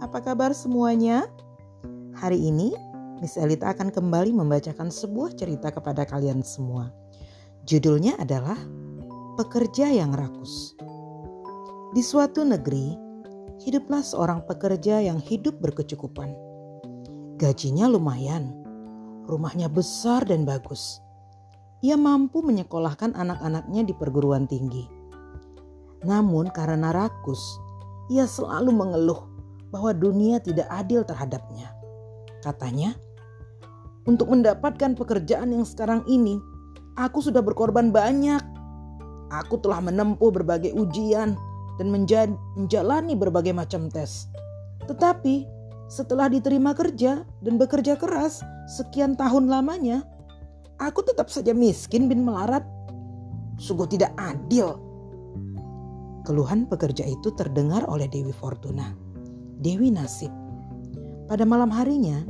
apa kabar semuanya? Hari ini Miss Elita akan kembali membacakan sebuah cerita kepada kalian semua. Judulnya adalah Pekerja yang Rakus. Di suatu negeri, hiduplah seorang pekerja yang hidup berkecukupan. Gajinya lumayan, rumahnya besar dan bagus. Ia mampu menyekolahkan anak-anaknya di perguruan tinggi. Namun karena rakus, ia selalu mengeluh bahwa dunia tidak adil terhadapnya. Katanya, untuk mendapatkan pekerjaan yang sekarang ini, aku sudah berkorban banyak. Aku telah menempuh berbagai ujian dan menjalani berbagai macam tes. Tetapi setelah diterima kerja dan bekerja keras sekian tahun lamanya, aku tetap saja miskin bin melarat. Sungguh tidak adil Keluhan pekerja itu terdengar oleh Dewi Fortuna. Dewi Nasib. Pada malam harinya,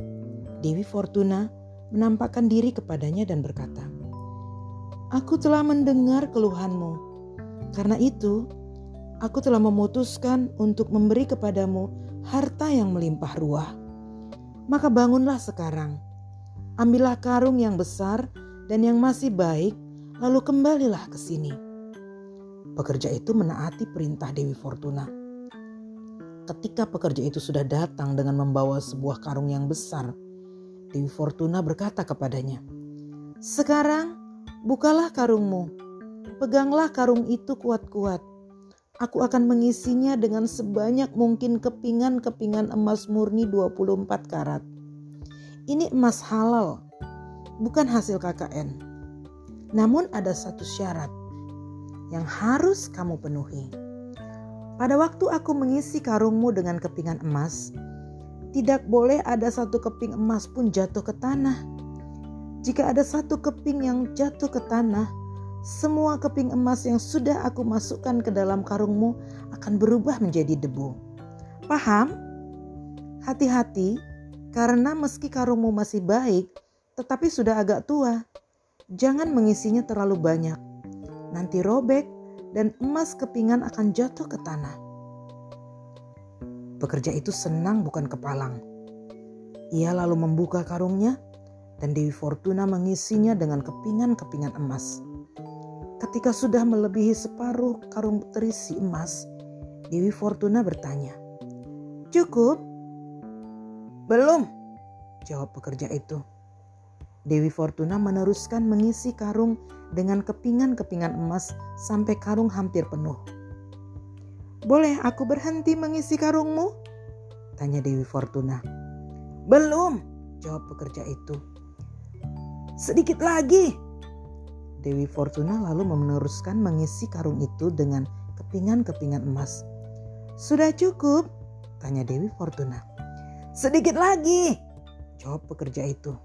Dewi Fortuna menampakkan diri kepadanya dan berkata, Aku telah mendengar keluhanmu. Karena itu, aku telah memutuskan untuk memberi kepadamu harta yang melimpah ruah. Maka bangunlah sekarang. Ambillah karung yang besar dan yang masih baik, lalu kembalilah ke sini.' Pekerja itu menaati perintah Dewi Fortuna. Ketika pekerja itu sudah datang dengan membawa sebuah karung yang besar, Dewi Fortuna berkata kepadanya, "Sekarang bukalah karungmu, peganglah karung itu kuat-kuat. Aku akan mengisinya dengan sebanyak mungkin kepingan-kepingan emas murni 24 karat. Ini emas halal, bukan hasil KKN. Namun ada satu syarat yang harus kamu penuhi. Pada waktu aku mengisi karungmu dengan kepingan emas, tidak boleh ada satu keping emas pun jatuh ke tanah. Jika ada satu keping yang jatuh ke tanah, semua keping emas yang sudah aku masukkan ke dalam karungmu akan berubah menjadi debu. Paham? Hati-hati, karena meski karungmu masih baik, tetapi sudah agak tua. Jangan mengisinya terlalu banyak nanti robek dan emas kepingan akan jatuh ke tanah. Pekerja itu senang bukan kepalang. Ia lalu membuka karungnya dan Dewi Fortuna mengisinya dengan kepingan-kepingan emas. Ketika sudah melebihi separuh karung terisi emas, Dewi Fortuna bertanya, "Cukup?" "Belum," jawab pekerja itu. Dewi Fortuna meneruskan mengisi karung dengan kepingan-kepingan emas sampai karung hampir penuh. Boleh aku berhenti mengisi karungmu? Tanya Dewi Fortuna. Belum, jawab pekerja itu. Sedikit lagi. Dewi Fortuna lalu meneruskan mengisi karung itu dengan kepingan-kepingan emas. Sudah cukup? Tanya Dewi Fortuna. Sedikit lagi, jawab pekerja itu.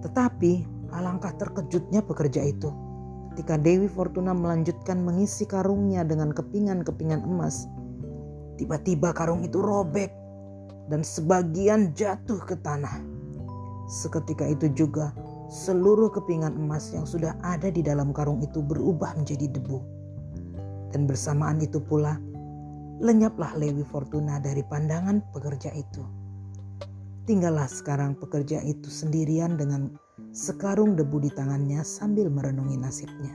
Tetapi alangkah terkejutnya pekerja itu ketika Dewi Fortuna melanjutkan mengisi karungnya dengan kepingan-kepingan emas. Tiba-tiba karung itu robek dan sebagian jatuh ke tanah. Seketika itu juga seluruh kepingan emas yang sudah ada di dalam karung itu berubah menjadi debu. Dan bersamaan itu pula lenyaplah Lewi Fortuna dari pandangan pekerja itu. Tinggallah sekarang pekerja itu sendirian dengan sekarung debu di tangannya sambil merenungi nasibnya.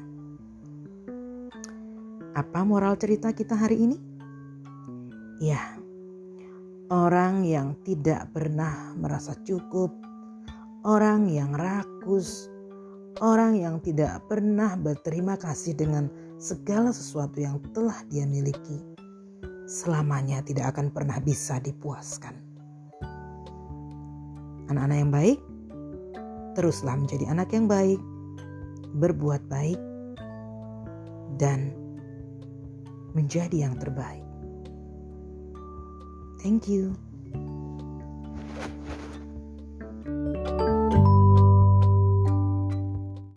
Apa moral cerita kita hari ini? Ya, orang yang tidak pernah merasa cukup, orang yang rakus, orang yang tidak pernah berterima kasih dengan segala sesuatu yang telah dia miliki, selamanya tidak akan pernah bisa dipuaskan. Anak-anak yang baik, teruslah menjadi anak yang baik, berbuat baik, dan menjadi yang terbaik. Thank you.